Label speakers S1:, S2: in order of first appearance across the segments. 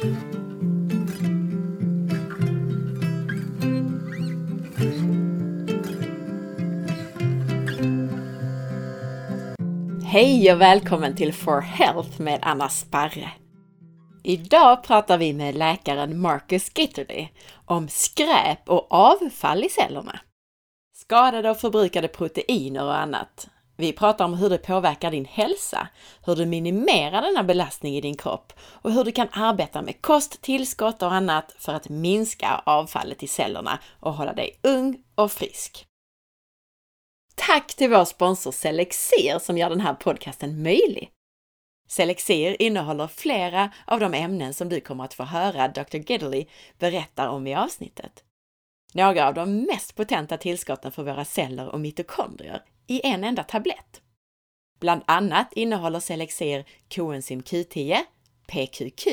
S1: Hej och välkommen till For Health med Anna Sparre. Idag pratar vi med läkaren Marcus Gitterly om skräp och avfall i cellerna. Skadade och förbrukade proteiner och annat. Vi pratar om hur det påverkar din hälsa, hur du minimerar denna belastning i din kropp och hur du kan arbeta med kost, tillskott och annat för att minska avfallet i cellerna och hålla dig ung och frisk. Tack till vår sponsor Selexir som gör den här podcasten möjlig. Selexir innehåller flera av de ämnen som du kommer att få höra Dr. Giddley berättar om i avsnittet. Några av de mest potenta tillskotten för våra celler och mitokondrier i en enda tablett. Bland annat innehåller Selexir koenzym Q10, PQQ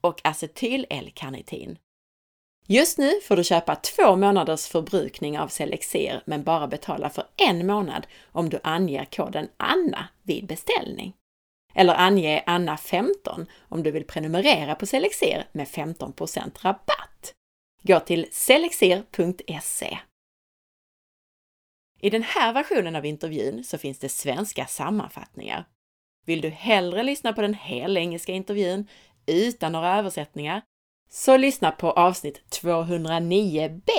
S1: och acetyl-L-karnitin. Just nu får du köpa två månaders förbrukning av Selexir men bara betala för en månad om du anger koden ANNA vid beställning. Eller ange ANNA15 om du vill prenumerera på Selexir med 15% rabatt. Gå till selexir.se. I den här versionen av intervjun så finns det svenska sammanfattningar. Vill du hellre lyssna på den hela engelska intervjun utan några översättningar så lyssna på avsnitt 209b.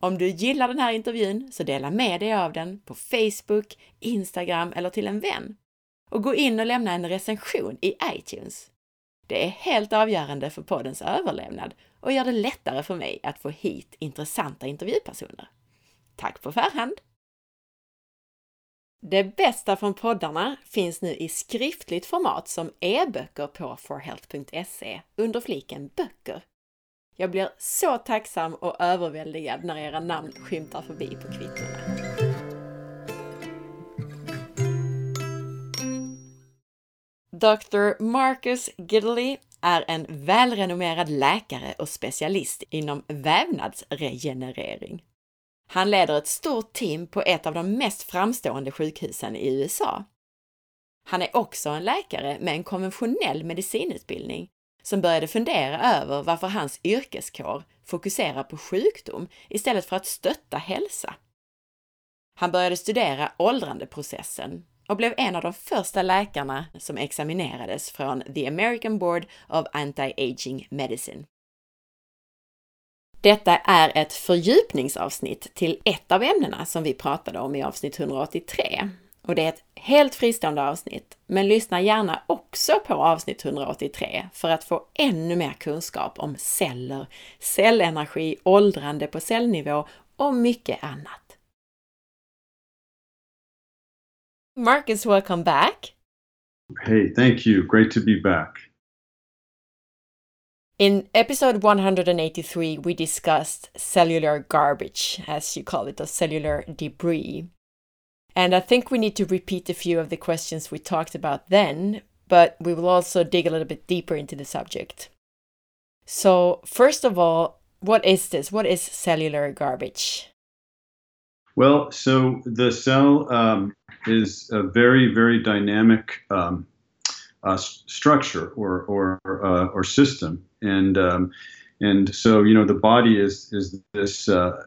S1: Om du gillar den här intervjun så dela med dig av den på Facebook, Instagram eller till en vän. Och gå in och lämna en recension i iTunes. Det är helt avgörande för poddens överlevnad och gör det lättare för mig att få hit intressanta intervjupersoner. Tack på förhand! Det bästa från poddarna finns nu i skriftligt format som e-böcker på forhealth.se under fliken böcker. Jag blir så tacksam och överväldigad när era namn skymtar förbi på kvittona. Dr. Marcus Gidley är en välrenommerad läkare och specialist inom vävnadsregenerering. Han leder ett stort team på ett av de mest framstående sjukhusen i USA. Han är också en läkare med en konventionell medicinutbildning som började fundera över varför hans yrkeskår fokuserar på sjukdom istället för att stötta hälsa. Han började studera åldrandeprocessen och blev en av de första läkarna som examinerades från The American Board of Anti-Aging Medicine. Detta är ett fördjupningsavsnitt till ett av ämnena som vi pratade om i avsnitt 183. Och det är ett helt fristående avsnitt, men lyssna gärna också på avsnitt 183 för att få ännu mer kunskap om celler, cellenergi, åldrande på cellnivå och mycket annat. Marcus, welcome back.
S2: Hey, thank you. Great to be back.
S1: In episode 183, we discussed cellular garbage, as you call it, or cellular debris. And I think we need to repeat a few of the questions we talked about then, but we will also dig a little bit deeper into the subject. So, first of all, what is this? What is cellular garbage?
S2: Well, so the cell um, is a very, very dynamic um, uh, structure or or uh, or system, and um, and so you know the body is is this uh,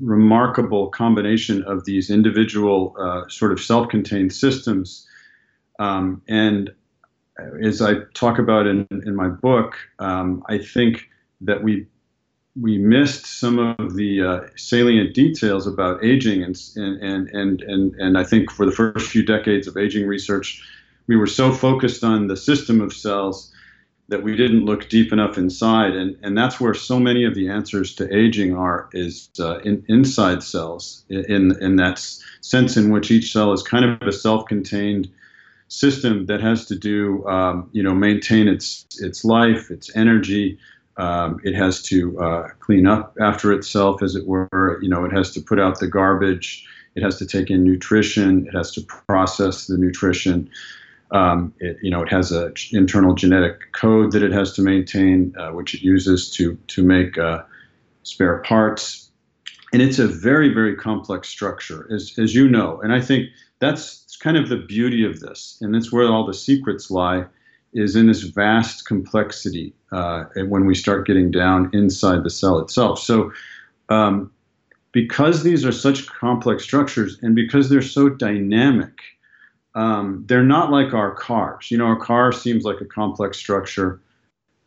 S2: remarkable combination of these individual uh, sort of self-contained systems, um, and as I talk about in in my book, um, I think that we we missed some of the uh, salient details about aging and, and and and and I think for the first few decades of aging research we were so focused on the system of cells that we didn't look deep enough inside. And, and that's where so many of the answers to aging are is uh, in, inside cells in, in that sense in which each cell is kind of a self-contained system that has to do um, you know maintain its its life its energy. Um, it has to uh, clean up after itself as it were. You know it has to put out the garbage. It has to take in nutrition. It has to process the nutrition um, it, you know, it has an internal genetic code that it has to maintain, uh, which it uses to to make uh, spare parts, and it's a very very complex structure, as as you know. And I think that's kind of the beauty of this, and that's where all the secrets lie, is in this vast complexity uh, when we start getting down inside the cell itself. So, um, because these are such complex structures and because they're so dynamic, um, they're not like our cars. You know, our car seems like a complex structure,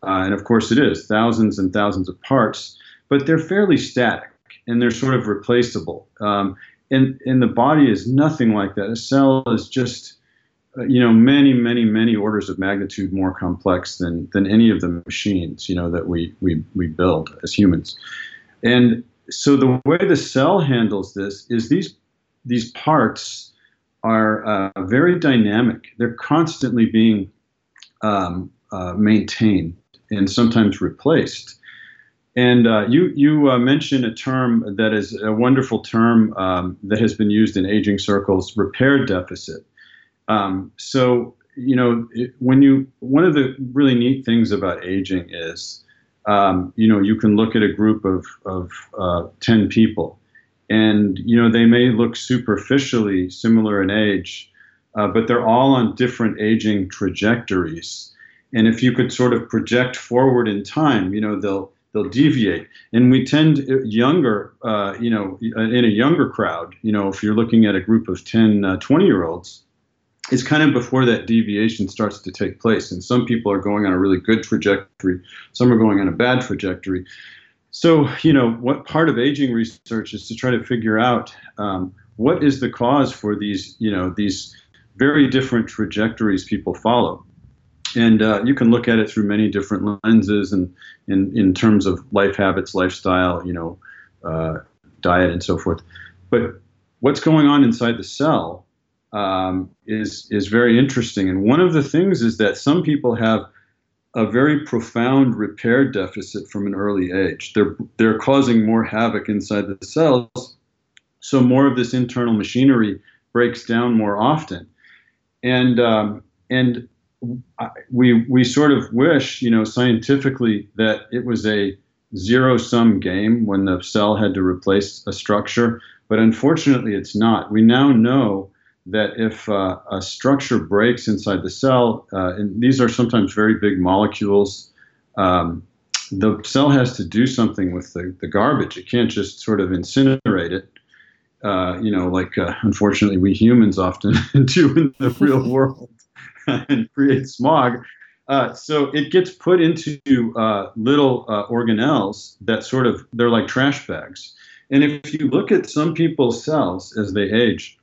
S2: uh, and of course it is, thousands and thousands of parts, but they're fairly static and they're sort of replaceable. Um, and, and the body is nothing like that. A cell is just uh, you know many many many orders of magnitude more complex than than any of the machines you know that we we we build as humans and so the way the cell handles this is these these parts are uh, very dynamic. They're constantly being um, uh, maintained and sometimes replaced. And uh, you you uh, mentioned a term that is a wonderful term um, that has been used in aging circles repair deficit. Um, so you know it, when you one of the really neat things about aging is um, you know you can look at a group of of uh, ten people, and you know they may look superficially similar in age, uh, but they're all on different aging trajectories. And if you could sort of project forward in time, you know they'll they'll deviate. And we tend uh, younger, uh, you know, in a younger crowd, you know, if you're looking at a group of 10, uh, 20 year olds, it's kind of before that deviation starts to take place. And some people are going on a really good trajectory, some are going on a bad trajectory. So, you know, what part of aging research is to try to figure out um, what is the cause for these, you know, these very different trajectories people follow. And uh, you can look at it through many different lenses and in, in terms of life habits, lifestyle, you know, uh, diet, and so forth. But what's going on inside the cell um, is is very interesting. And one of the things is that some people have a very profound repair deficit from an early age. They're they're causing more havoc inside the cells, so more of this internal machinery breaks down more often, and um, and we we sort of wish, you know, scientifically that it was a zero sum game when the cell had to replace a structure, but unfortunately it's not. We now know that if uh, a structure breaks inside the cell, uh, and these are sometimes very big molecules, um, the cell has to do something with the, the garbage. It can't just sort of incinerate it, uh, you know, like uh, unfortunately we humans often do in the real world and create smog. Uh, so it gets put into uh, little organelles that sort of, they're like trash bags. And if you look at some people's cells as they age,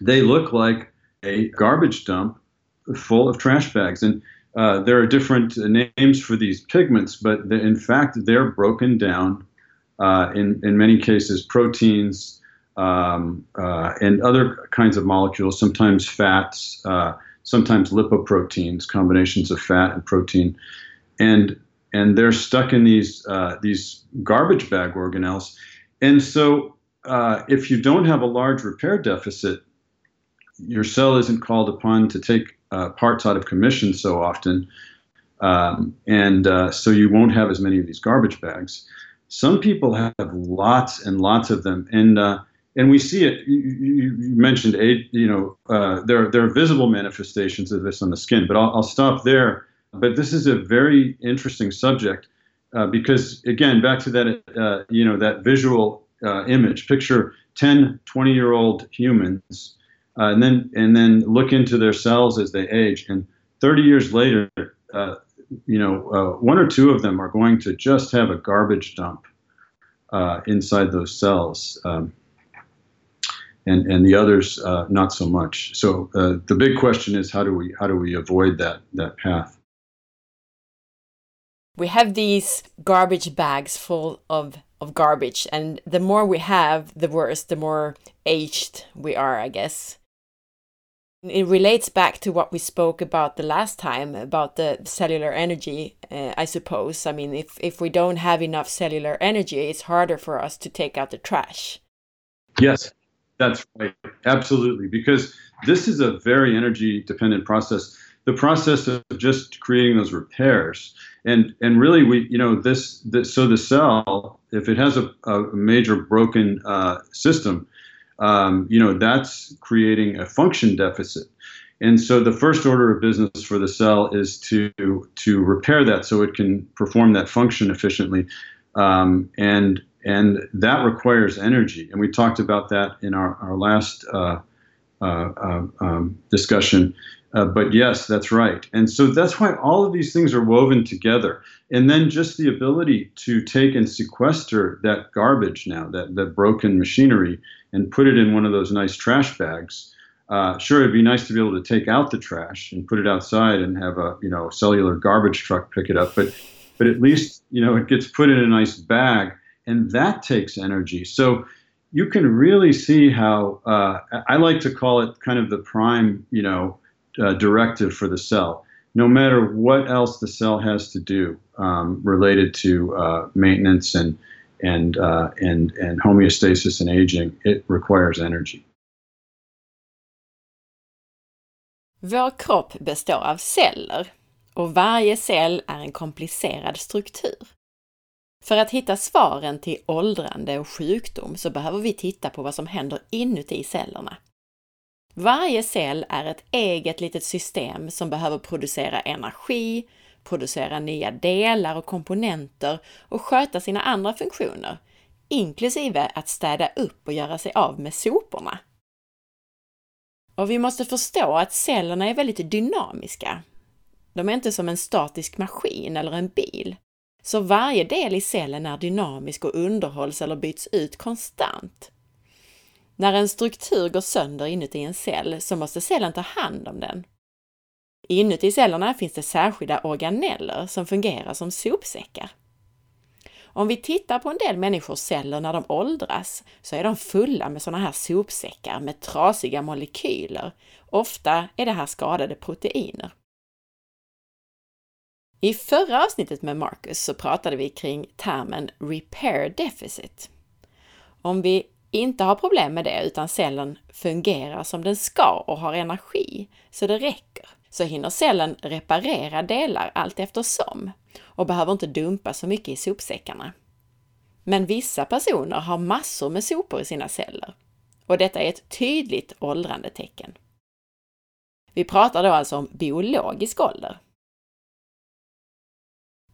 S2: they look like a garbage dump full of trash bags. And uh, there are different names for these pigments, but the, in fact, they're broken down uh, in, in many cases proteins um, uh, and other kinds of molecules, sometimes fats, uh, sometimes lipoproteins, combinations of fat and protein. And, and they're stuck in these, uh, these garbage bag organelles. And so uh, if you don't have a large repair deficit, your cell isn't called upon to take uh, parts out of commission so often, um, and uh, so you won't have as many of these garbage bags. Some people have lots and lots of them, and uh, and we see it. You, you mentioned, you know, uh, there there are visible manifestations of this on the skin, but I'll, I'll stop there. But this is a very interesting subject uh, because, again, back to that, uh, you know, that visual image. Picture 10, 20 year old humans uh, and then and then look into their cells as they age. And 30 years later, uh, you know, uh, one or two of them are going to just have a garbage dump uh, inside those cells, um, and and the others uh, not so much. So uh, the big question is how do we how do we avoid that that path?
S1: We have these garbage bags full of of garbage and the more we have the worse the more aged we are i guess it relates back to what we spoke about the last time about the cellular energy, uh, I suppose. I mean, if, if we don't have enough cellular energy, it's harder for us to take out the trash.
S2: Yes, that's right. Absolutely. Because this is a very energy dependent process. The process of just creating those repairs. And, and really, we, you know, this, this so the cell, if it has a, a major broken uh, system, um, you know, that's creating a function deficit. And so the first order of business for the cell is to to repair that so it can perform that function efficiently, um, and and that requires energy. And we talked about that in our our last uh, uh, uh um, discussion. Uh, but yes, that's right. And so that's why all of these things are woven together. And then just the ability to take and sequester that garbage now, that, that broken machinery, and put it in one of those nice trash bags uh, sure, it'd be nice to be able to take out the trash and put it outside and have a you know cellular garbage truck pick it up, but but at least you know it gets put in a nice bag, and that takes energy. So you can really see how uh, I like to call it kind of the prime you know uh, directive for the cell. No matter what else the cell has to do um, related to uh, maintenance and and uh, and and homeostasis and aging, it requires energy.
S1: Vår kropp består av celler och varje cell är en komplicerad struktur. För att hitta svaren till åldrande och sjukdom så behöver vi titta på vad som händer inuti cellerna. Varje cell är ett eget litet system som behöver producera energi, producera nya delar och komponenter och sköta sina andra funktioner, inklusive att städa upp och göra sig av med soporna. Och vi måste förstå att cellerna är väldigt dynamiska. De är inte som en statisk maskin eller en bil. Så varje del i cellen är dynamisk och underhålls eller byts ut konstant. När en struktur går sönder inuti en cell så måste cellen ta hand om den. Inuti cellerna finns det särskilda organeller som fungerar som sopsäckar. Om vi tittar på en del människors celler när de åldras så är de fulla med sådana här sopsäckar med trasiga molekyler. Ofta är det här skadade proteiner. I förra avsnittet med Marcus så pratade vi kring termen repair deficit. Om vi inte har problem med det utan cellen fungerar som den ska och har energi så det räcker, så hinner cellen reparera delar allt eftersom och behöver inte dumpa så mycket i sopsäckarna. Men vissa personer har massor med sopor i sina celler och detta är ett tydligt åldrandetecken. Vi pratar då alltså om biologisk ålder.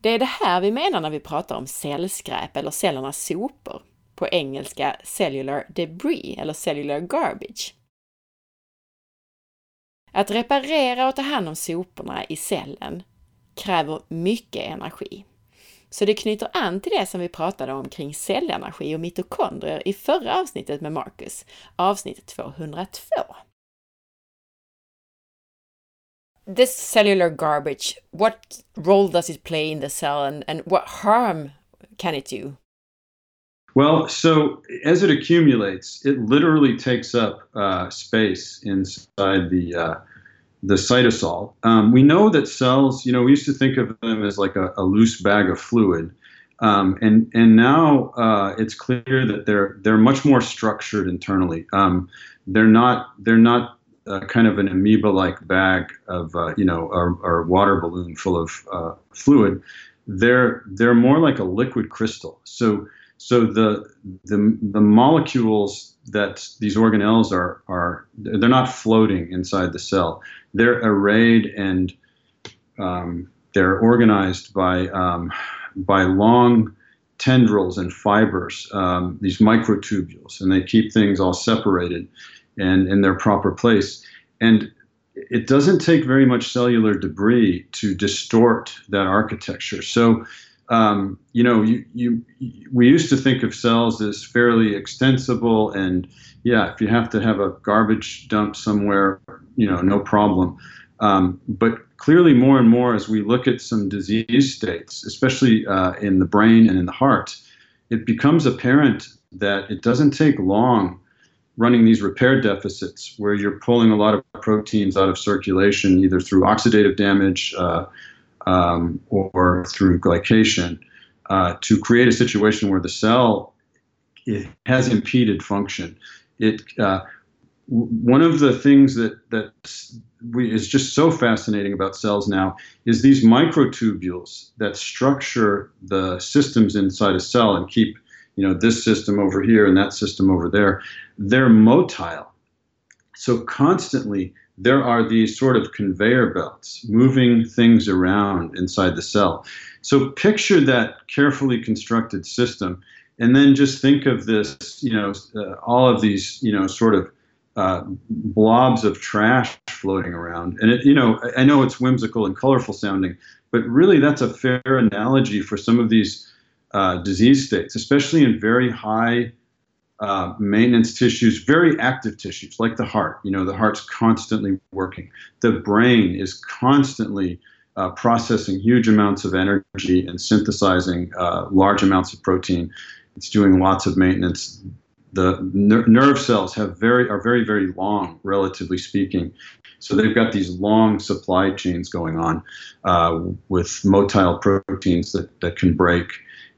S1: Det är det här vi menar när vi pratar om cellskräp eller cellernas sopor, på engelska cellular debris eller cellular garbage. Att reparera och ta hand om soporna i cellen kräver mycket energi. Så det knyter an till det som vi pratade om kring cellenergi och mitokondrier i förra avsnittet med Marcus, avsnitt 202. This cellular garbage, what role does it play in the cell and, and what harm can it do?
S2: Well, so as it accumulates, it literally takes up uh, space inside the uh, the cytosol. Um, we know that cells, you know, we used to think of them as like a, a loose bag of fluid. Um, and and now uh, it's clear that they're they're much more structured internally. Um, they're not they're not uh, kind of an amoeba-like bag of uh, you know or, or, water balloon full of uh, fluid. They're they're more like a liquid crystal. So so the the the molecules that these organelles are are they're not floating inside the cell they're arrayed and um, they're organized by um, by long tendrils and fibers, um, these microtubules, and they keep things all separated and in their proper place. And it doesn't take very much cellular debris to distort that architecture. So, um, you know, you, you, we used to think of cells as fairly extensible, and yeah, if you have to have a garbage dump somewhere, you know, no problem. Um, but clearly, more and more, as we look at some disease states, especially uh, in the brain and in the heart, it becomes apparent that it doesn't take long running these repair deficits where you're pulling a lot of proteins out of circulation, either through oxidative damage uh, um, or through glycation, uh, to create a situation where the cell has impeded function. It uh, one of the things that that we, is just so fascinating about cells now is these microtubules that structure the systems inside a cell and keep you know this system over here and that system over there they're motile so constantly there are these sort of conveyor belts moving things around inside the cell. So picture that carefully constructed system, and then just think of this, you know, uh, all of these, you know, sort of uh, blobs of trash floating around. And it, you know, I know it's whimsical and colorful sounding, but really that's a fair analogy for some of these uh, disease states, especially in very high uh, maintenance tissues, very active tissues like the heart. You know, the heart's constantly working. The brain is constantly uh, processing huge amounts of energy and synthesizing uh, large amounts of protein. It's doing lots of maintenance. The ner- nerve cells have very are very very long, relatively speaking. So they've got these long supply chains going on uh, with motile proteins that, that can break.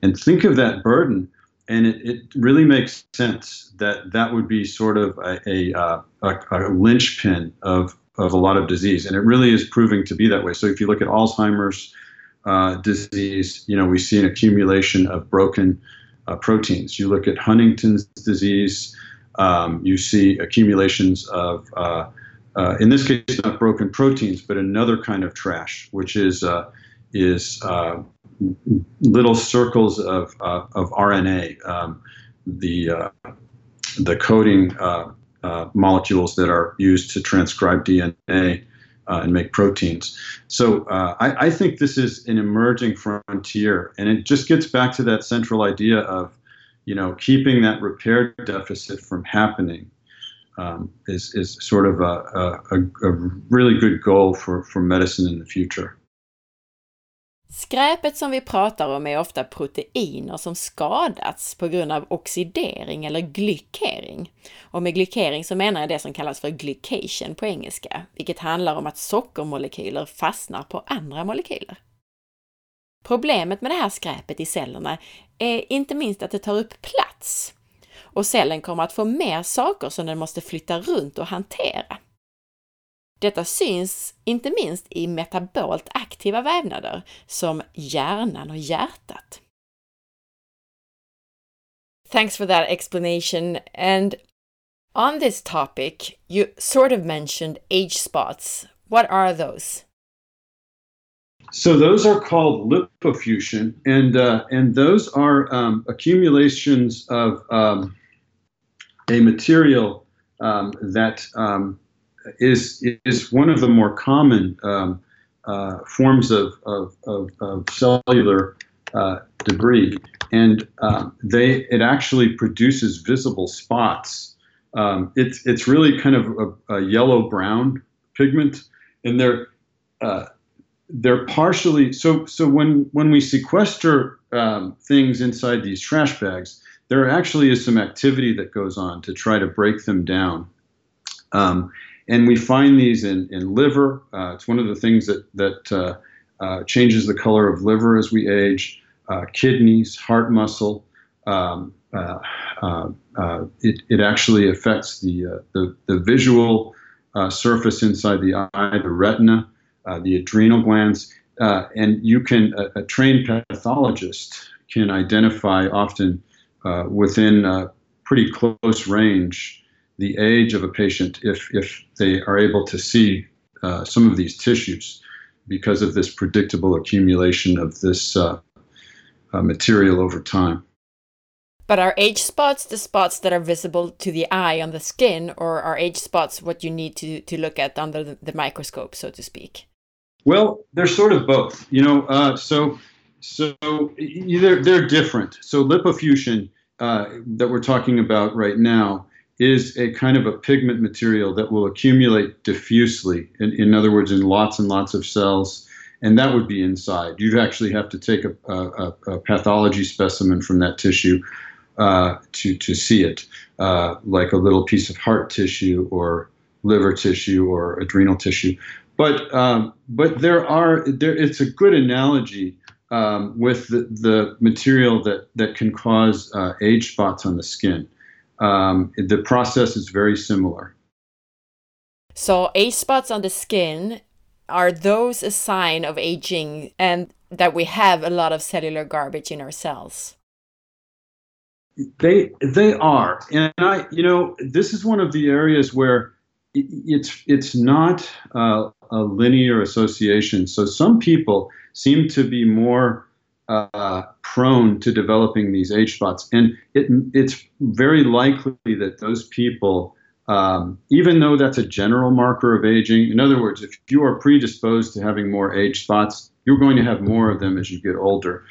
S2: And think of that burden and it, it really makes sense that that would be sort of a, a, uh, a, a linchpin of, of a lot of disease. And it really is proving to be that way. So if you look at Alzheimer's uh, disease, you know, we see an accumulation of broken uh, proteins. You look at Huntington's disease, um, you see accumulations of, uh, uh, in this case, not broken proteins, but another kind of trash, which is, uh, is little circles of, uh, of RNA, um, the, uh, the coding uh, uh, molecules that are used to transcribe DNA uh, and make proteins. So I, I, think this is an emerging frontier, and it just gets back to that central idea of, you know, keeping that repair deficit from happening. Um, is, is sort of a, a, a really good goal for, for medicine in the future.
S1: Skräpet som vi pratar om är ofta proteiner som skadats på grund av oxidering eller glykering. Och med glykering så menar jag det som kallas för glycation på engelska, vilket handlar om att sockermolekyler fastnar på andra molekyler. Problemet med det här skräpet i cellerna är inte minst att det tar upp plats och cellen kommer att få mer saker som den måste flytta runt och hantera. Detta syns inte minst i metabolt aktiva vävnader som hjärnan och hjärtat. Thanks for that explanation. And on this topic, you sort of mentioned age spots. What are those?
S2: So those are called lipofuscin, and uh, and those are um, accumulations of um, a material um, that um, is is one of the more common um, uh, forms of, of, of, of cellular uh, debris, and um, they it actually produces visible spots. Um, it's it's really kind of a, a yellow brown pigment, and they're uh, they're partially so so when when we sequester um, things inside these trash bags, there actually is some activity that goes on to try to break them down. Um, and we find these in, in liver. Uh, it's one of the things that, that uh, uh, changes the color of liver as we age, uh, kidneys, heart muscle. Um, uh, it, it actually affects the, the, the, visual surface inside the eye, the retina, the adrenal glands. and you can, a, a, trained pathologist can identify often within pretty close range the age of a patient if, if they are able to see uh, some of these tissues because of this predictable accumulation of this uh, uh, material over time.
S1: But are age spots the spots that are visible to the eye on the skin, or are age spots what you need to, to look at under the, the microscope, so to speak?
S2: Well, they're sort of both. You know, uh, so so they're they're different. So lipofuscin uh, that we're talking about right now is a kind of a pigment material that will accumulate diffusely, in, in other words, in lots and lots of cells, and that would be inside. You'd actually have to take a, a, a pathology specimen from that tissue uh, to, to see it, uh, like a little piece of heart tissue or liver tissue or adrenal tissue. But, um, but there are, there, it's a good analogy um, with the, the material that, that can cause uh, age spots on the skin um, the process is very similar.
S1: So, age spots on the skin are those a sign of aging and that we have a lot of cellular garbage in our cells?
S2: They they are, and I you know this is one of the areas where it's it's not uh, a linear association. So some people seem to be more uh, prone to developing these age spots, and it, it's very likely that those people, um, even though that's a general marker of aging, in other words, if you are predisposed to having more age spots, you're going to have more of them as you get older.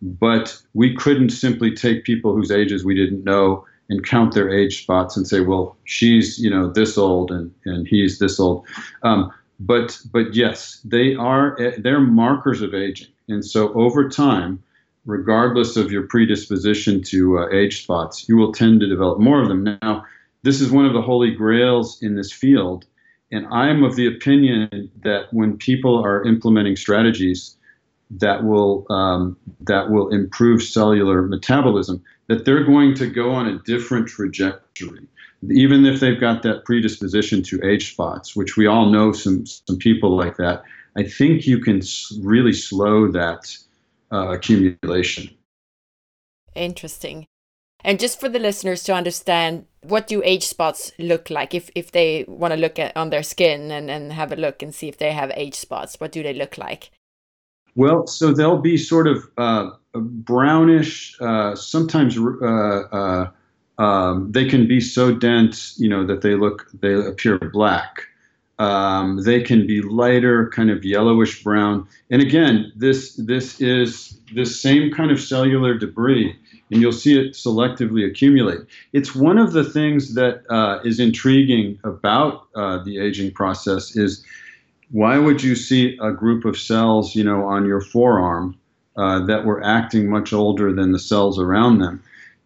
S2: But we couldn't simply take people whose ages we didn't know and count their age spots and say, well, she's you know this old and and he's this old. Um, but but yes, they are they're markers of aging, and so over time, regardless of your predisposition to uh, age spots, you will tend to develop more of them. Now, this is one of the holy grails in this field, and I am of the opinion that when people are implementing strategies that will um, that will improve cellular metabolism, that they're going to go on a different trajectory. Even if they've got that predisposition to age spots, which we all know some some people like that, I think you can really slow that uh, accumulation.
S1: Interesting. And just for the listeners to understand, what do age spots look like? If if they want to look at on their skin and, and have a look and see if they have age spots, what do they look like?
S2: Well, so they'll be sort of uh, brownish, uh, sometimes uh, uh, um, they can be so dense, you know, that they look they appear black. Um, they can be lighter, kind of yellowish brown. And again, this this is this same kind of cellular debris, and you'll see it selectively accumulate. It's one of the things that uh, is intriguing about uh, the aging process is why would you see a group of cells, you know, on your forearm uh, that were acting much older than the cells around them?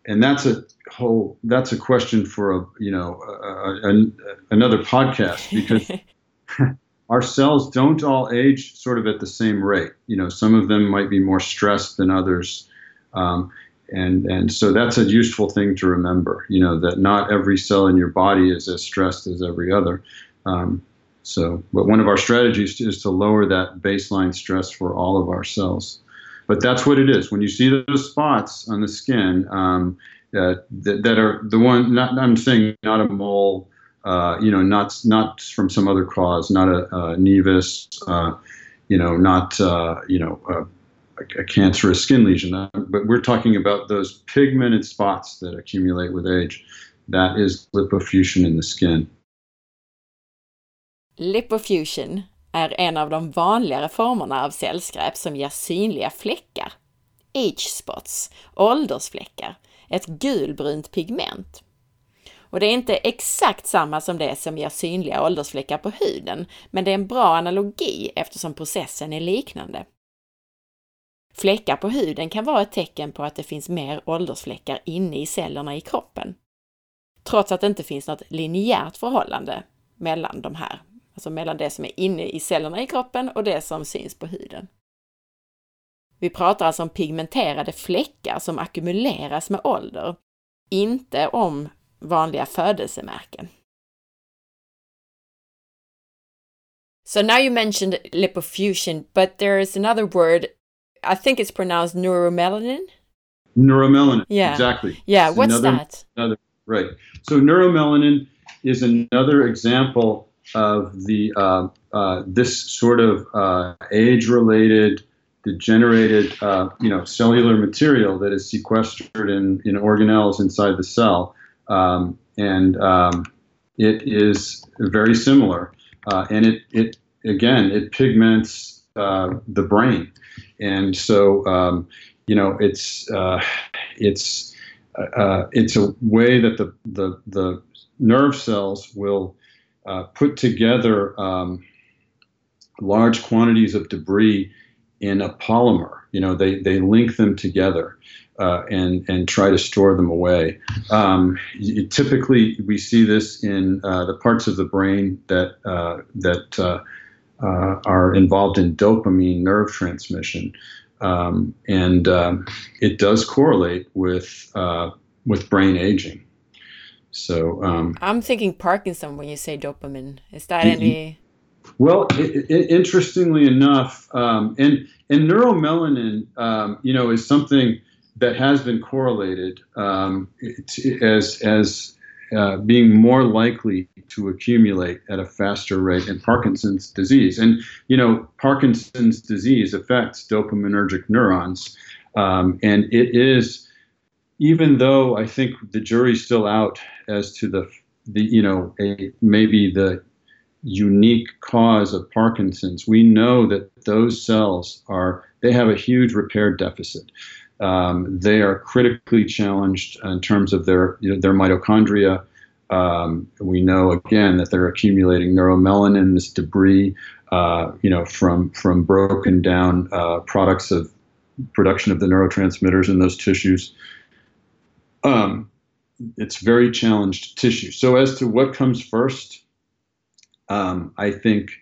S2: And that's a whole that's a question for a you know a, a, another podcast because our cells don't all age sort of at the same rate. You know, some of them might be more stressed than others. Um, and and so that's a useful thing to remember. You know that not every cell in your body is as stressed as every other. Um, so, but one of our strategies is to lower that baseline stress for all of our cells. But that's what it is. When you see those spots on the skin um, that, that, that are the one, not, I'm saying not a mole, uh, you know, not not from some other cause, not a, a nevus, uh, you know, not uh, you know a, a, cancerous skin lesion. Uh, but we're talking about those pigmented spots that accumulate with age. That is lipofuscin in the skin.
S1: Lipofuscin är en av de vanligare formerna av cellskräp som ger synliga fläckar. Age spots, åldersfläckar, ett gulbrunt pigment. Och det är inte exakt samma som det som ger synliga åldersfläckar på huden, men det är en bra analogi eftersom processen är liknande. Fläckar på huden kan vara ett tecken på att det finns mer åldersfläckar inne i cellerna i kroppen. Trots att det inte finns något linjärt förhållande mellan de här Alltså mellan det som är inne i cellerna i kroppen och det som syns på huden. Vi pratar alltså om pigmenterade fläckar som ackumuleras med ålder, inte om vanliga födelsemärken. So now you mentioned lipofusion, but there is another word. I think it's pronounced neuromelanin.
S2: Neuromelanin. Yeah. Exactly.
S1: Yeah. It's what's
S2: another,
S1: that?
S2: Another, right. So neuromelanin is another example of the uh, uh, this sort of uh, age-related, degenerated, uh, you know, cellular material that is sequestered in, in organelles inside the cell, um, and um, it is very similar, uh, and it it again it pigments uh, the brain, and so um, you know it's it's it's a way that the the the nerve cells will uh, put together um, large quantities of debris in a polymer. You know, they, they link them together uh, and, and try to store them away. Um, you, typically, we see this in uh, the parts of the brain that, uh, that uh, uh, are involved in dopamine nerve transmission. Um, and um, it does correlate with, with brain aging. So um,
S1: I'm thinking Parkinson when you say dopamine. Is that any?
S2: Well, it, it, interestingly enough, um, and and neuromelanin, um, you know, is something that has been correlated um, as as uh, being more likely to accumulate at a faster rate in Parkinson's disease. And, you know, Parkinson's disease affects dopaminergic neurons. Um, and it is, even though I think the jury's still out as to the, the you know, a, maybe the unique cause of Parkinson's, we know that those cells are, they have a huge repair deficit. Um, they are critically challenged in terms of their, you know, their mitochondria. Um, we know again that they're accumulating neuromelanin, this debris, uh, you know, from from broken down uh, products of production of the neurotransmitters in those tissues. Um, it's very challenged tissue. So as to what comes first, um, I think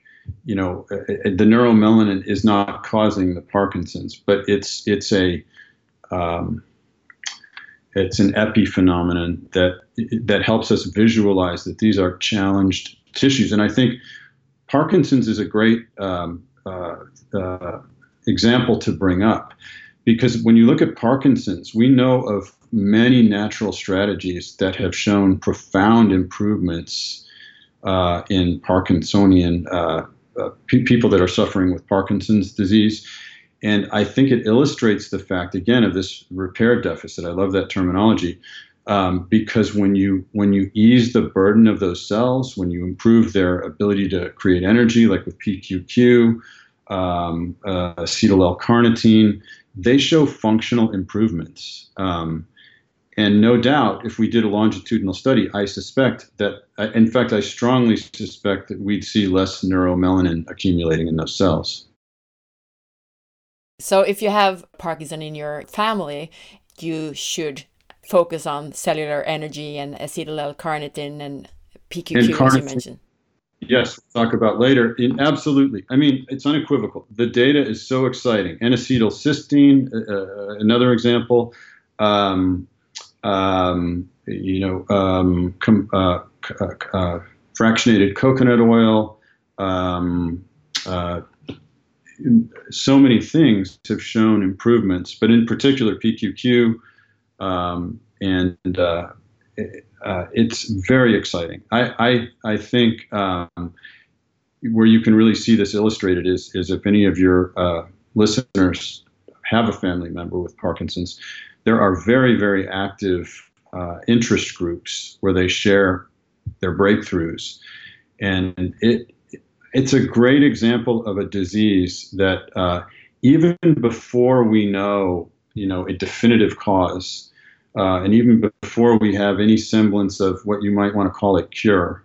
S2: you know uh, uh, the neuromelanin is not causing the Parkinson's, but it's it's a um, it's an epiphenomenon that that helps us visualize that these are challenged tissues. And I think Parkinson's is a great um, uh, uh, example to bring up because when you look at Parkinson's, we know of many natural strategies that have shown profound improvements uh, in Parkinsonian uh, uh, people that are suffering with Parkinson's disease. And I think it illustrates the fact, again, of this repair deficit. I love that terminology. Um, because when you when you ease the burden of those cells, when you improve their ability to create energy, like with PQQ, um, uh, acetyl L-carnitine, they show functional improvements. Um, and no doubt, if we did a longitudinal study, I suspect that, in fact, I strongly suspect that we'd see less neuromelanin accumulating in those cells.
S1: So, if you have Parkinson in your family, you should focus on cellular energy and acetyl L-carnitine and PQQ, and as you mentioned.
S2: Yes, we'll talk about later. In, absolutely. I mean, it's unequivocal. The data is so exciting. N-acetylcysteine, uh, uh another example. Um, um, you know, um, com, uh, uh, uh, fractionated coconut oil. Um, uh, so many things have shown improvements, but in particular PQQ, um, and it, uh, it's very exciting. I I, I think um, where you can really see this illustrated is is if any of your listeners have a family member with Parkinson's, there are very, very active uh, interest groups where they share their breakthroughs. And it, it's a great example of a disease that uh, even before we know, you know, a definitive cause, uh, and even before we have any semblance of what you might want to call a cure,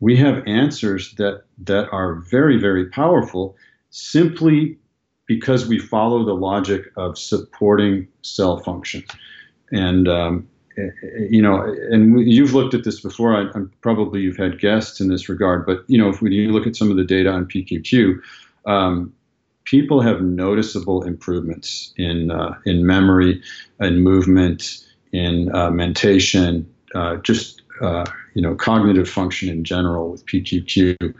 S2: we have answers that that are very, very powerful simply because we follow the logic of supporting cell function. And, um, you know, and you've looked at this before. I, am probably you've had guests in this regard, but you know, if we look at some of the data on PQQ, um, people have noticeable improvements in uh, in memory, in movement, in uh, mentation, uh, just uh, you know, cognitive function in general with PQQ.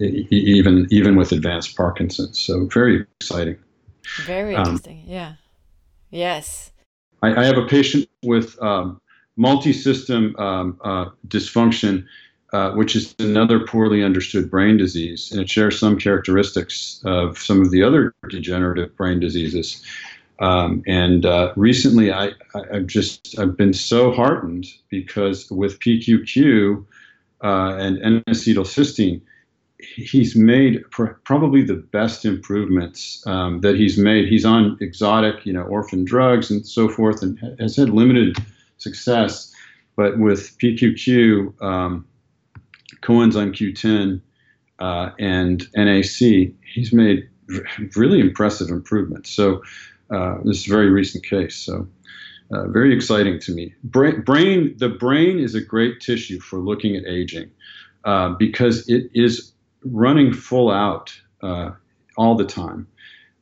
S2: Even even with advanced Parkinson's. So very exciting.
S1: Very um, interesting. Um, yeah. Yes.
S2: I, I, have a patient with um, multi-system um, uh, dysfunction, uh, which is another poorly understood brain disease, and it shares some characteristics of some of the other degenerative brain diseases. Um, and uh, recently, I, have just I've been so heartened because with PQQ uh, and N-acetylcysteine, he's made pr- probably the best improvements um, that he's made. He's on exotic, you know, orphan drugs and so forth, and has had limited success. But with PQQ, um, coenzyme Q10, uh, and NAC, he's made really impressive improvements. So uh, this is a very recent case. So. Uh, very exciting to me. Brain, brain, the brain is a great tissue for looking at aging uh, because it is running full out uh, all the time.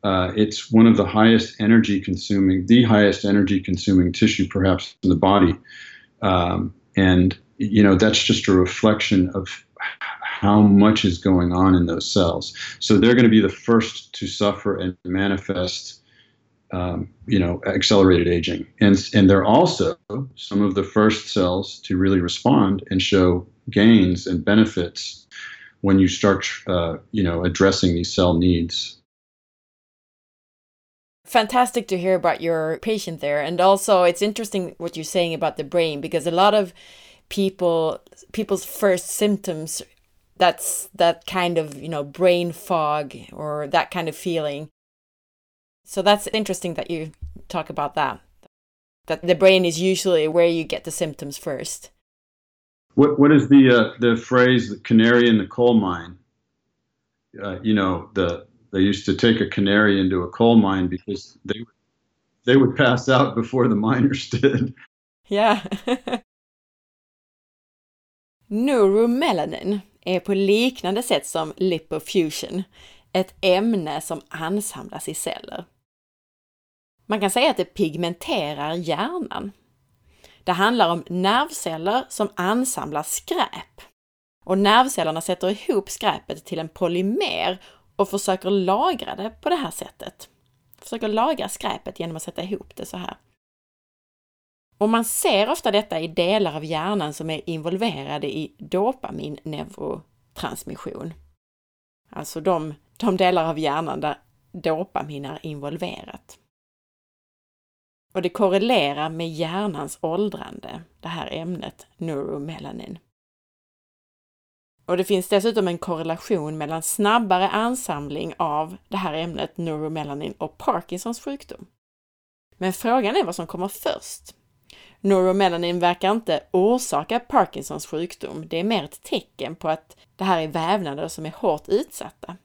S2: Uh, it's one of the highest energy consuming, the highest energy consuming tissue perhaps in the body. Um, and, you know, that's just a reflection of how much is going on in those cells. So they're going to be the first to suffer and manifest um, you know, accelerated aging. And, and they're also some of the first cells to really respond and show gains and benefits when you start, uh, you know, addressing these cell needs.
S1: Fantastic to hear about your patient there. And also, it's interesting what you're saying about the brain because a lot of people, people's first symptoms that's that kind of you know brain fog or that kind of feeling so that's interesting that you talk about that. That the brain is usually where you get the symptoms first.
S2: What what is the uh, the phrase "the canary in the coal mine"? Uh, you know, the they used to take a canary into a coal mine because they they would pass out before the miners did.
S1: Yeah. Neuromelanin är på liknande sätt som lipofusion, ett ämne som ansamlas i celler. Man kan säga att det pigmenterar hjärnan. Det handlar om nervceller som ansamlar skräp. Och nervcellerna sätter ihop skräpet till en polymer och försöker lagra det på det här sättet. Försöker lagra skräpet genom att sätta ihop det så här. Och man ser ofta detta i delar av hjärnan som är involverade i dopaminneurotransmission. Alltså de, de delar av hjärnan där dopamin är involverat. Och det korrelerar med hjärnans åldrande, det här ämnet neuromelanin. Och det finns dessutom en korrelation mellan snabbare ansamling av det här ämnet neuromelanin och Parkinsons sjukdom. Men frågan är vad som kommer först. Neuromelanin verkar inte orsaka Parkinsons sjukdom, det är mer ett tecken på att det här är vävnader som är hårt utsatta.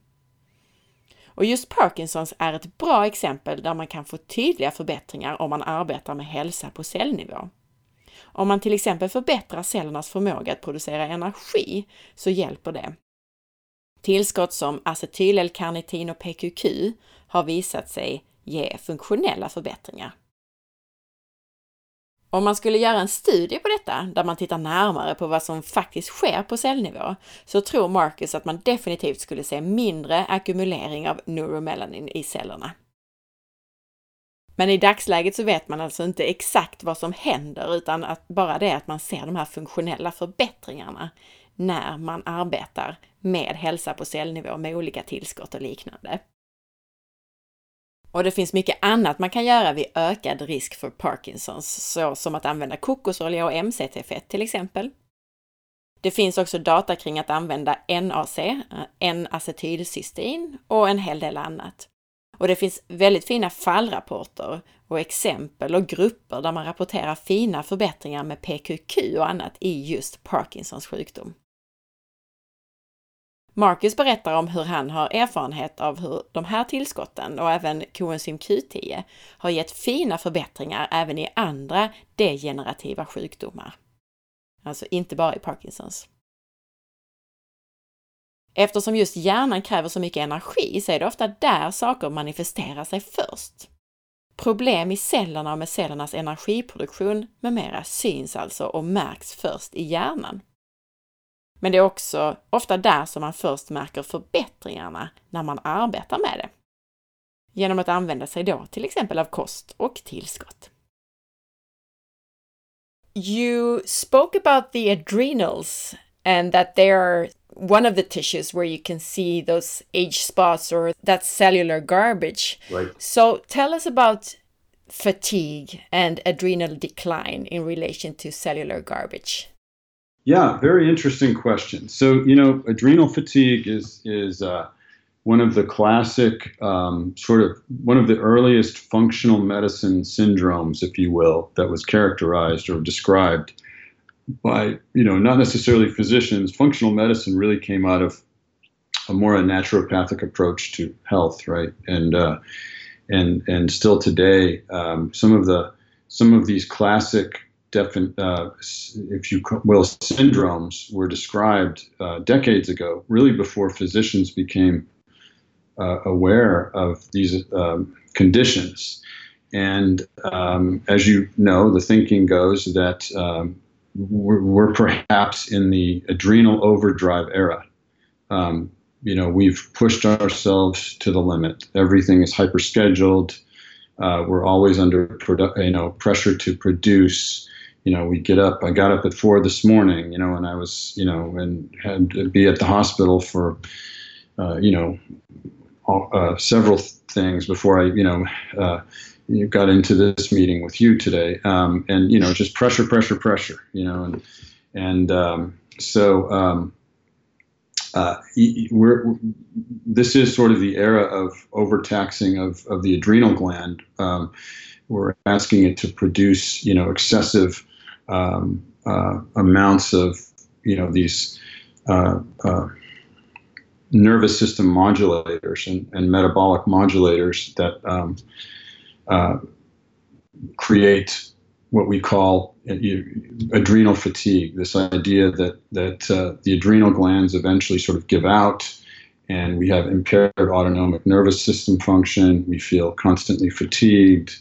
S1: Och just Parkinsons är ett bra exempel där man kan få tydliga förbättringar om man arbetar med hälsa på cellnivå. Om man till exempel förbättrar cellernas förmåga att producera energi så hjälper det. Tillskott som acetyl-L-karnitin och PQQ har visat sig ge funktionella förbättringar. Om man skulle göra en studie på detta, där man tittar närmare på vad som faktiskt sker på cellnivå, så tror Marcus att man definitivt skulle se mindre ackumulering av neuromelanin i cellerna. Men i dagsläget så vet man alltså inte exakt vad som händer, utan att bara det att man ser de här funktionella förbättringarna när man arbetar med hälsa på cellnivå med olika tillskott och liknande. Och det finns mycket annat man kan göra vid ökad risk för Parkinsons, så som att använda kokosolja och MCT-fett till exempel. Det finns också data kring att använda NAC, eh, N-acetylcystein och en hel del annat. Och det finns väldigt fina fallrapporter och exempel och grupper där man rapporterar fina förbättringar med PQQ och annat i just Parkinsons sjukdom. Marcus berättar om hur han har erfarenhet av hur de här tillskotten och även coenzym Q10 har gett fina förbättringar även i andra degenerativa sjukdomar. Alltså inte bara i Parkinsons. Eftersom just hjärnan kräver så mycket energi så är det ofta där saker manifesterar sig först. Problem i cellerna och med cellernas energiproduktion med mera syns alltså och märks först i hjärnan. Men det är också ofta där som man först märker förbättringarna när man arbetar med det. Genom att använda sig då till exempel av kost och tillskott. You spoke about the adrenals and that they are one of the tissues where you can see those age spots or that cellular garbage.
S2: Right.
S1: So tell us about fatigue and adrenal decline in relation to cellular garbage.
S2: Yeah, very interesting question. So, you know, adrenal fatigue is is uh, one of the classic um, sort of one of the earliest functional medicine syndromes, if you will, that was characterized or described by you know not necessarily physicians. Functional medicine really came out of a more a naturopathic approach to health, right? And uh, and and still today, um, some of the some of these classic uh, if you will, syndromes were described uh, decades ago, really before physicians became uh, aware of these um, conditions. And um, as you know, the thinking goes that um, we're, we're, perhaps in the adrenal overdrive era. Um, you know, we've pushed ourselves to the limit. Everything is hyper scheduled Uh, we're always under you know pressure to produce. You know, we get up. I got up at four this morning. You know, and I was you know and had to be at the hospital for uh, you know all, uh, several things before I you know uh, got into this meeting with you today. Um, and you know, just pressure, pressure, pressure. You know, and and um, so. Um, uh, we're, this is sort of the era of overtaxing of, of the adrenal gland. Um, we're asking it to produce, you know, excessive um, uh, amounts of, you know, these uh, uh nervous system modulators and, and metabolic modulators that um, uh, create what we call adrenal fatigue. This idea that that uh, the adrenal glands eventually sort of give out, and we have impaired autonomic nervous system function. We feel constantly fatigued,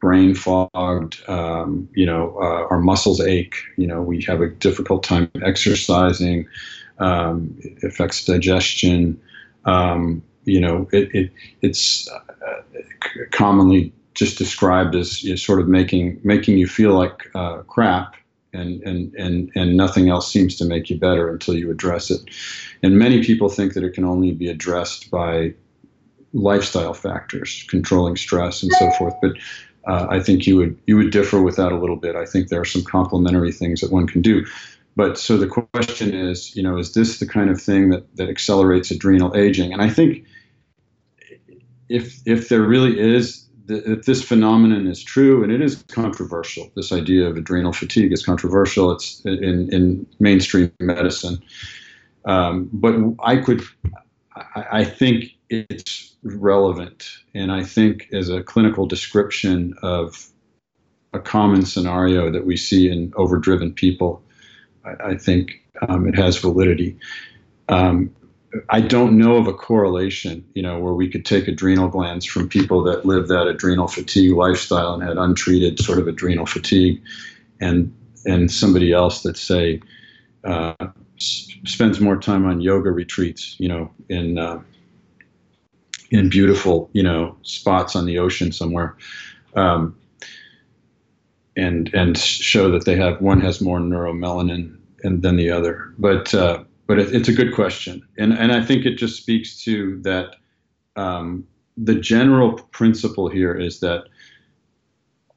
S2: brain fogged. Um, you know, uh, our muscles ache. You know, we have a difficult time exercising. Um, it affects digestion. Um, you know, it, it it's uh, commonly just described as you know, sort of making making you feel like uh, crap, and and and and nothing else seems to make you better until you address it. And many people think that it can only be addressed by lifestyle factors, controlling stress and so forth. But uh, I think you would you would differ with that a little bit. I think there are some complementary things that one can do. But so the question is, you know, is this the kind of thing that that accelerates adrenal aging? And I think if if there really is if this phenomenon is true, and it is controversial, this idea of adrenal fatigue is controversial. It's in, in mainstream medicine. Um, but I could, I, I think it's relevant. And I think as a clinical description of a common scenario that we see in overdriven people, I, I think um, it has validity. Um, I don't know of a correlation, you know, where we could take adrenal glands from people that live that adrenal fatigue lifestyle and had untreated sort of adrenal fatigue, and and somebody else that say uh, spends more time on yoga retreats, you know, in uh, in beautiful, you know, spots on the ocean somewhere, um, and and show that they have one has more neuromelanin and than the other, but. Uh, but it, it's a good question, and and I think it just speaks to that. Um, the general principle here is that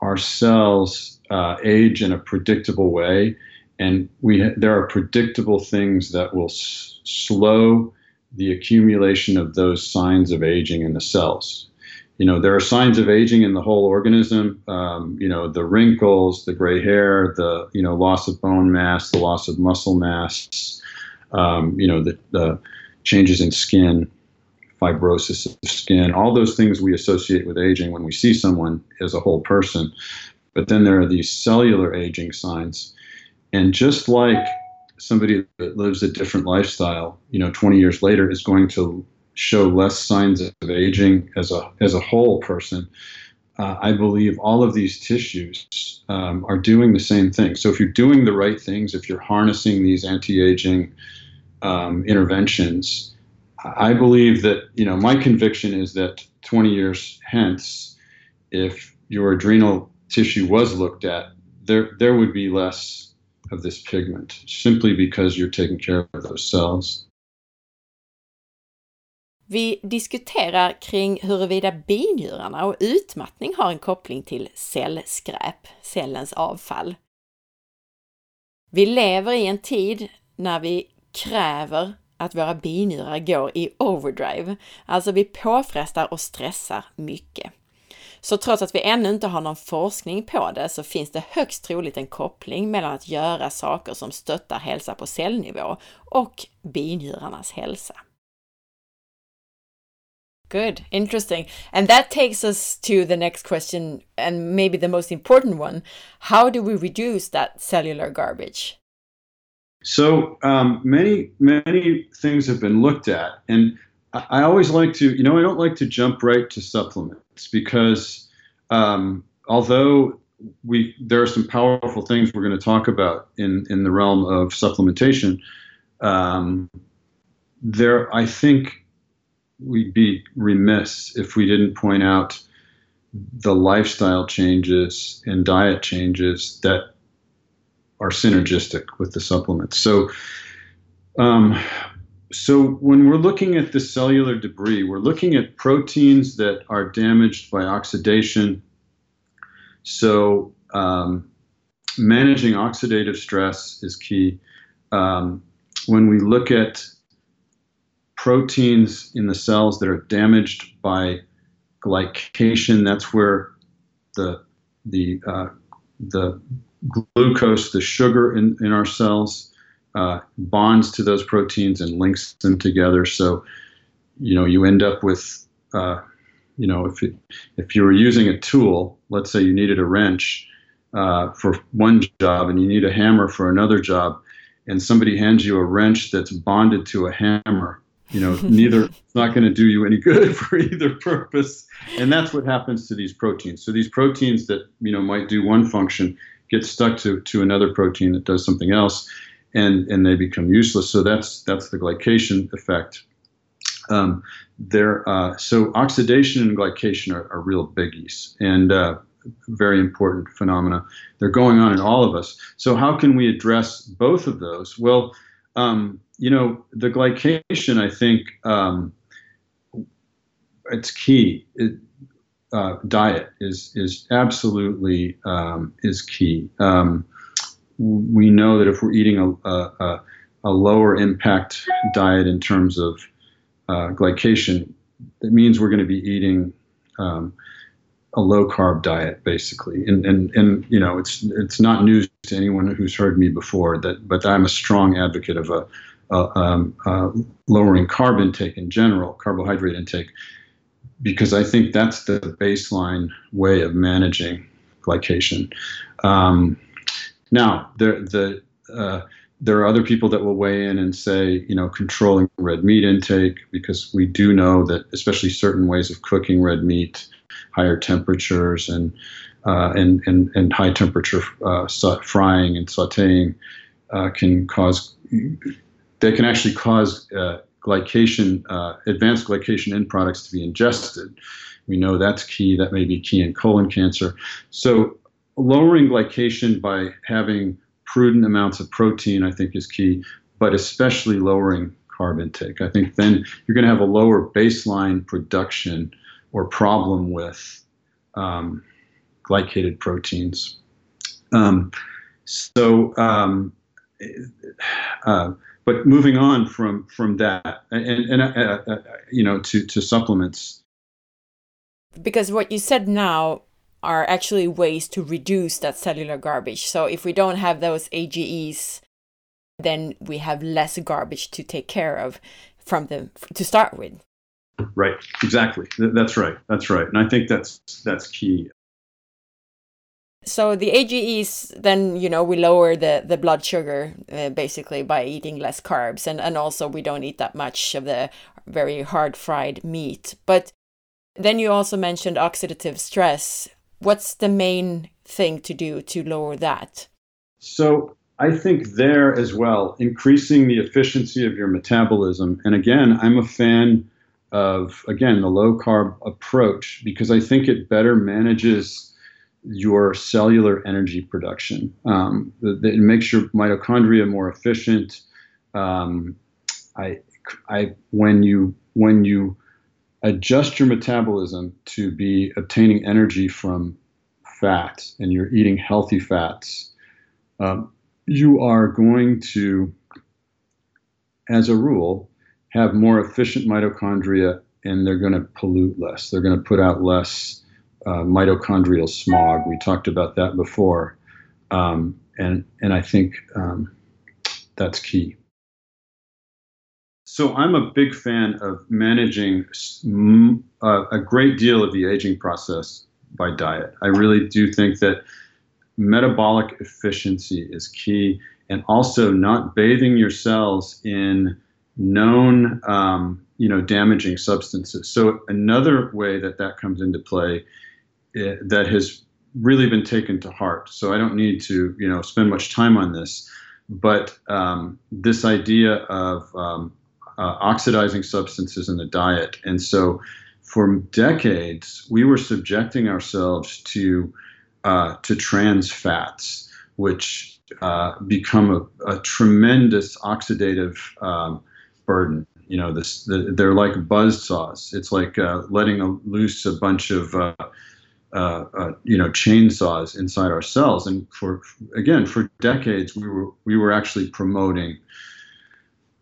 S2: our cells uh, age in a predictable way, and we there are predictable things that will s- slow the accumulation of those signs of aging in the cells. You know, there are signs of aging in the whole organism. Um, you know, the wrinkles, the gray hair, the you know loss of bone mass, the loss of muscle mass, um, you know, the, the changes in skin, fibrosis of skin, all those things we associate with aging when we see someone as a whole person. But then there are these cellular aging signs. And just like somebody that lives a different lifestyle, you know, 20 years later is going to show less signs of aging as a, as a whole person, uh, I believe all of these tissues um, are doing the same thing. So if you're doing the right things, if you're harnessing these anti-aging um, interventions, I believe that you know my conviction is that 20 years hence, if your adrenal tissue was looked at, there there would be less of this pigment simply because you're taking care of those cells.
S1: Vi diskuterar kring huruvida binjurarna och utmattning har en koppling till cellskräp, cellens avfall. Vi lever i en tid när vi kräver att våra binjurar går i overdrive, alltså vi påfrestar och stressar mycket. Så trots att vi ännu inte har någon forskning på det så finns det högst troligt en koppling mellan att göra saker som stöttar hälsa på cellnivå och binjurarnas hälsa. Good, interesting. And that takes us to the next question, and maybe the most important one. How do we reduce that cellular garbage?
S2: So um, many many things have been looked at, and I, always like to, you know, I don't like to jump right to supplements because um, although we there are some powerful things we're going to talk about in in the realm of supplementation, um, there I think we'd be remiss if we didn't point out the lifestyle changes and diet changes that are synergistic with the supplements. So, um, so when we're looking at the cellular debris, we're looking at proteins that are damaged by oxidation. So um, managing oxidative stress is key. Um, when we look at proteins in the cells that are damaged by glycation, that's where the the uh, the glucose, the sugar in, in our cells, uh, bonds to those proteins and links them together. So, you know, you end up with, uh, you know, if it, if you were using a tool, let's say you needed a wrench uh, for one job and you need a hammer for another job, and somebody hands you a wrench that's bonded to a hammer, you know, neither it's not going to do you any good for either purpose. And that's what happens to these proteins. So these proteins that you know might do one function get stuck to to another protein that does something else and and they become useless. So that's that's the glycation effect. Um, there, uh, so oxidation and glycation are, are real biggies and uh, very important phenomena. They're going on in all of us. So how can we address both of those? Well, um, you know, the glycation, I think, um, it's key. It, uh, diet is is absolutely um, is key. Um, we know that if we're eating a, a, a lower impact diet in terms of uh, glycation, that means we're going to be eating um, a low carb diet, basically. And, and, and, you know, it's, it's not news to anyone who's heard me before, that, but I'm a strong advocate of a, a um, lowering carb intake in general, carbohydrate intake, because I think that's the baseline way of managing glycation. Um, now, there, the, uh, there are other people that will weigh in and say, you know, controlling red meat intake, because we do know that, especially certain ways of cooking red meat, higher temperatures and uh, and, and, and high temperature uh, frying and sauteing uh, can cause, they can actually cause uh, glycation, uh, advanced glycation end products to be ingested. We know that's key. That may be key in colon cancer. So lowering glycation by having prudent amounts of protein, I think, is key, but especially lowering carb intake. I think then you're going to have a lower baseline production or problem with um, glycated proteins. Um, so, um, uh, but moving on from from that, and, and uh, uh, you know, to to supplements.
S1: Because what you said now are actually ways to reduce that cellular garbage. So if we don't have those AGEs, then we have less garbage to take care of from them to start with.
S2: Right. Exactly. That's right. That's right. And I think that's that's key.
S1: So the AGEs, then you know we lower the the blood sugar uh, basically by eating less carbs, and and also we don't eat that much of the very hard fried meat. But then you also mentioned oxidative stress, what's the main thing to do to lower that?
S2: So I think there as well, increasing the efficiency of your metabolism. And again, I'm a fan of, again, the low carb approach because I think it better manages your cellular energy production. Um, it makes your mitochondria more efficient. Um, I, I, when you, when you adjust your metabolism to be obtaining energy from fat and you're eating healthy fats, um, you are going to, as a rule, have more efficient mitochondria and they're going to pollute less. They're going to put out less uh, mitochondrial smog. We talked about that before. Um, and, and I think um, that's key. So I'm a big fan of managing a great deal of the aging process by diet. I really do think that metabolic efficiency is key, and also not bathing your cells in known, um, you know, damaging substances. So another way that that comes into play uh, that has really been taken to heart. So I don't need to, you know, spend much time on this, but um, this idea of um, uh, oxidizing substances in the diet. And so for decades, we were subjecting ourselves to uh, to trans fats, which uh, become a, a, tremendous oxidative um, burden. You know, this the, they're like buzz saws. It's like uh, letting a, loose a bunch of uh, uh, uh, you know chainsaws inside our cells. And for again, for decades, we were we were actually promoting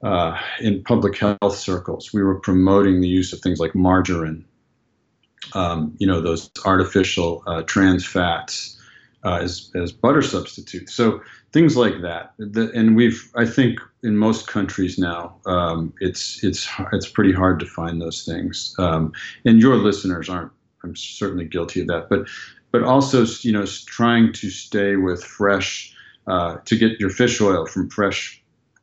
S2: uh, in public health circles. We were promoting the use of things like margarine, um, you know, those artificial uh, trans fats uh, as, as butter substitutes. So things like that. The, and we've, I think, in most countries now, um, it's it's it's pretty hard to find those things. Um, and your listeners aren't. I'm certainly guilty of that. But but also, you know, trying to stay with fresh. Uh, to get your fish oil from fresh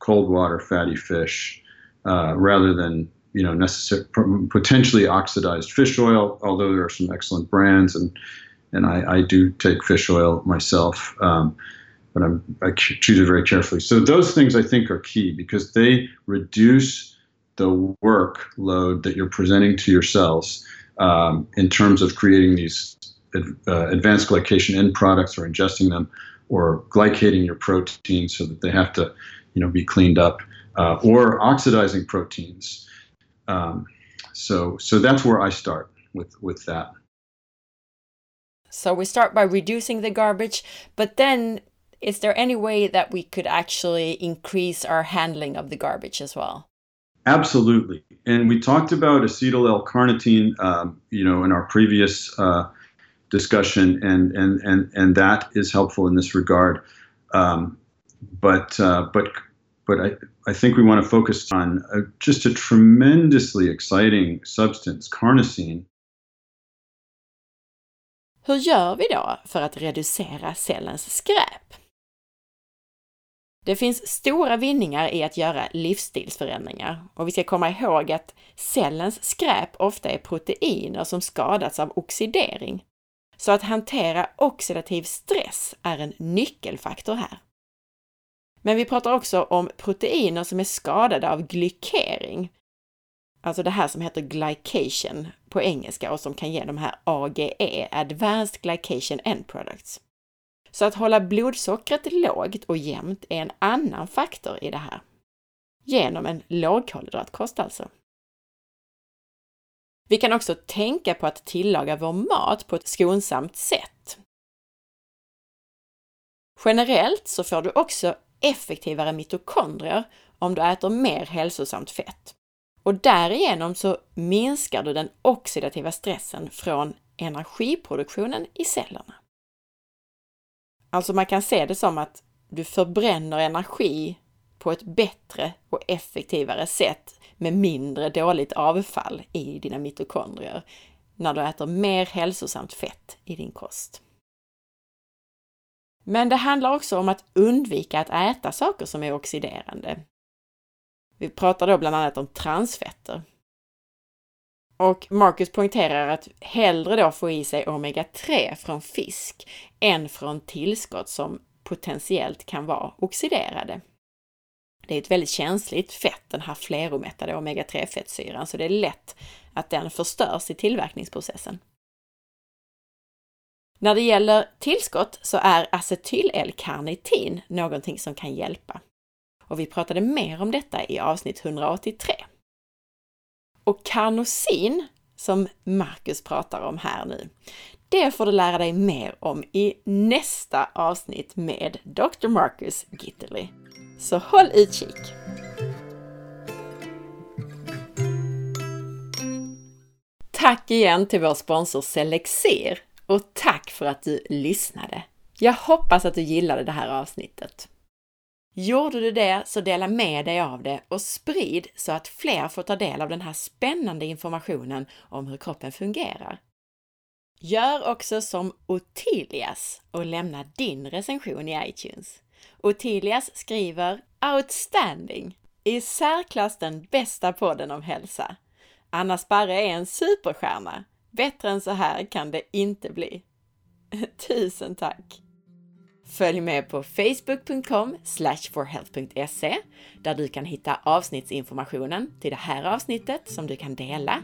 S2: cold water fatty fish uh, rather than you know necessary potentially oxidized fish oil. Although there are some excellent brands, and and I, I do take fish oil myself, um, but I'm, I choose it very carefully. So those things I think are key because they reduce the workload that you're presenting to your cells um, in terms of creating these uh, advanced glycation end products or ingesting them or glycating your proteins so that they have to you know, be cleaned up, uh, or oxidizing proteins. Um, so, so that's where I start with with that.
S1: So we start by reducing the garbage, but then is there any way that we could actually increase our handling of the garbage as well?
S2: Absolutely, and we talked about acetyl L-carnitine, um, you know, in our previous uh, discussion, and and and and that is helpful in this regard. Um, but uh, but but I, I think we want to focus on a, just a tremendously exciting substance, carnosine.
S1: Hur gör vi då för att reducera cellens skräp? Det finns stora vinningar i att göra livsstilsförändringar och vi ska komma ihåg att cellens skräp ofta är proteiner som skadats av oxidering. Så att hantera oxidativ stress är en nyckelfaktor här. Men vi pratar också om proteiner som är skadade av glykering. Alltså det här som heter glycation på engelska och som kan ge de här AGE, Advanced Glycation End Products. Så att hålla blodsockret lågt och jämnt är en annan faktor i det här. Genom en lågkolhydratkost alltså. Vi kan också tänka på att tillaga vår mat på ett skonsamt sätt. Generellt så får du också effektivare mitokondrier om du äter mer hälsosamt fett. Och därigenom så minskar du den oxidativa stressen från energiproduktionen i cellerna. Alltså man kan se det som att du förbränner energi på ett bättre och effektivare sätt med mindre dåligt avfall i dina mitokondrier när du äter mer hälsosamt fett i din kost. Men det handlar också om att undvika att äta saker som är oxiderande. Vi pratar då bland annat om transfetter. Och Marcus poängterar att hellre då få i sig omega-3 från fisk än från tillskott som potentiellt kan vara oxiderade. Det är ett väldigt känsligt fett, den här fleromättade omega-3-fettsyran, så det är lätt att den förstörs i tillverkningsprocessen. När det gäller tillskott så är acetyl-L-karnitin någonting som kan hjälpa. Och vi pratade mer om detta i avsnitt 183. Och karnosin, som Marcus pratar om här nu, det får du lära dig mer om i nästa avsnitt med Dr. Marcus Gitterly. Så håll utkik! Tack igen till vår sponsor Selexir och tack för att du lyssnade! Jag hoppas att du gillade det här avsnittet. Gjorde du det så dela med dig av det och sprid så att fler får ta del av den här spännande informationen om hur kroppen fungerar. Gör också som Otilias och lämna din recension i iTunes. Otilias skriver Outstanding! I särklass den bästa podden om hälsa. Anna Sparre är en superstjärna Bättre än så här kan det inte bli. Tusen tack! Följ med på facebook.com forhealth.se där du kan hitta avsnittsinformationen till det här avsnittet som du kan dela.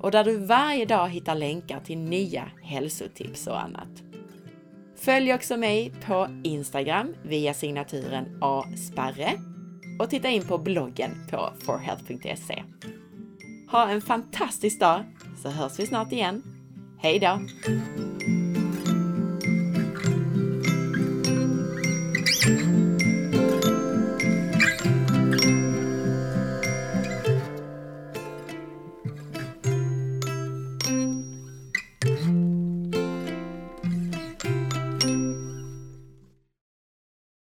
S1: och där du varje dag hittar länkar till nya hälsotips och annat. Följ också mig på Instagram via signaturen asparre och titta in på bloggen på forhealth.se. Ha en fantastisk dag så hörs vi snart igen. Hej då!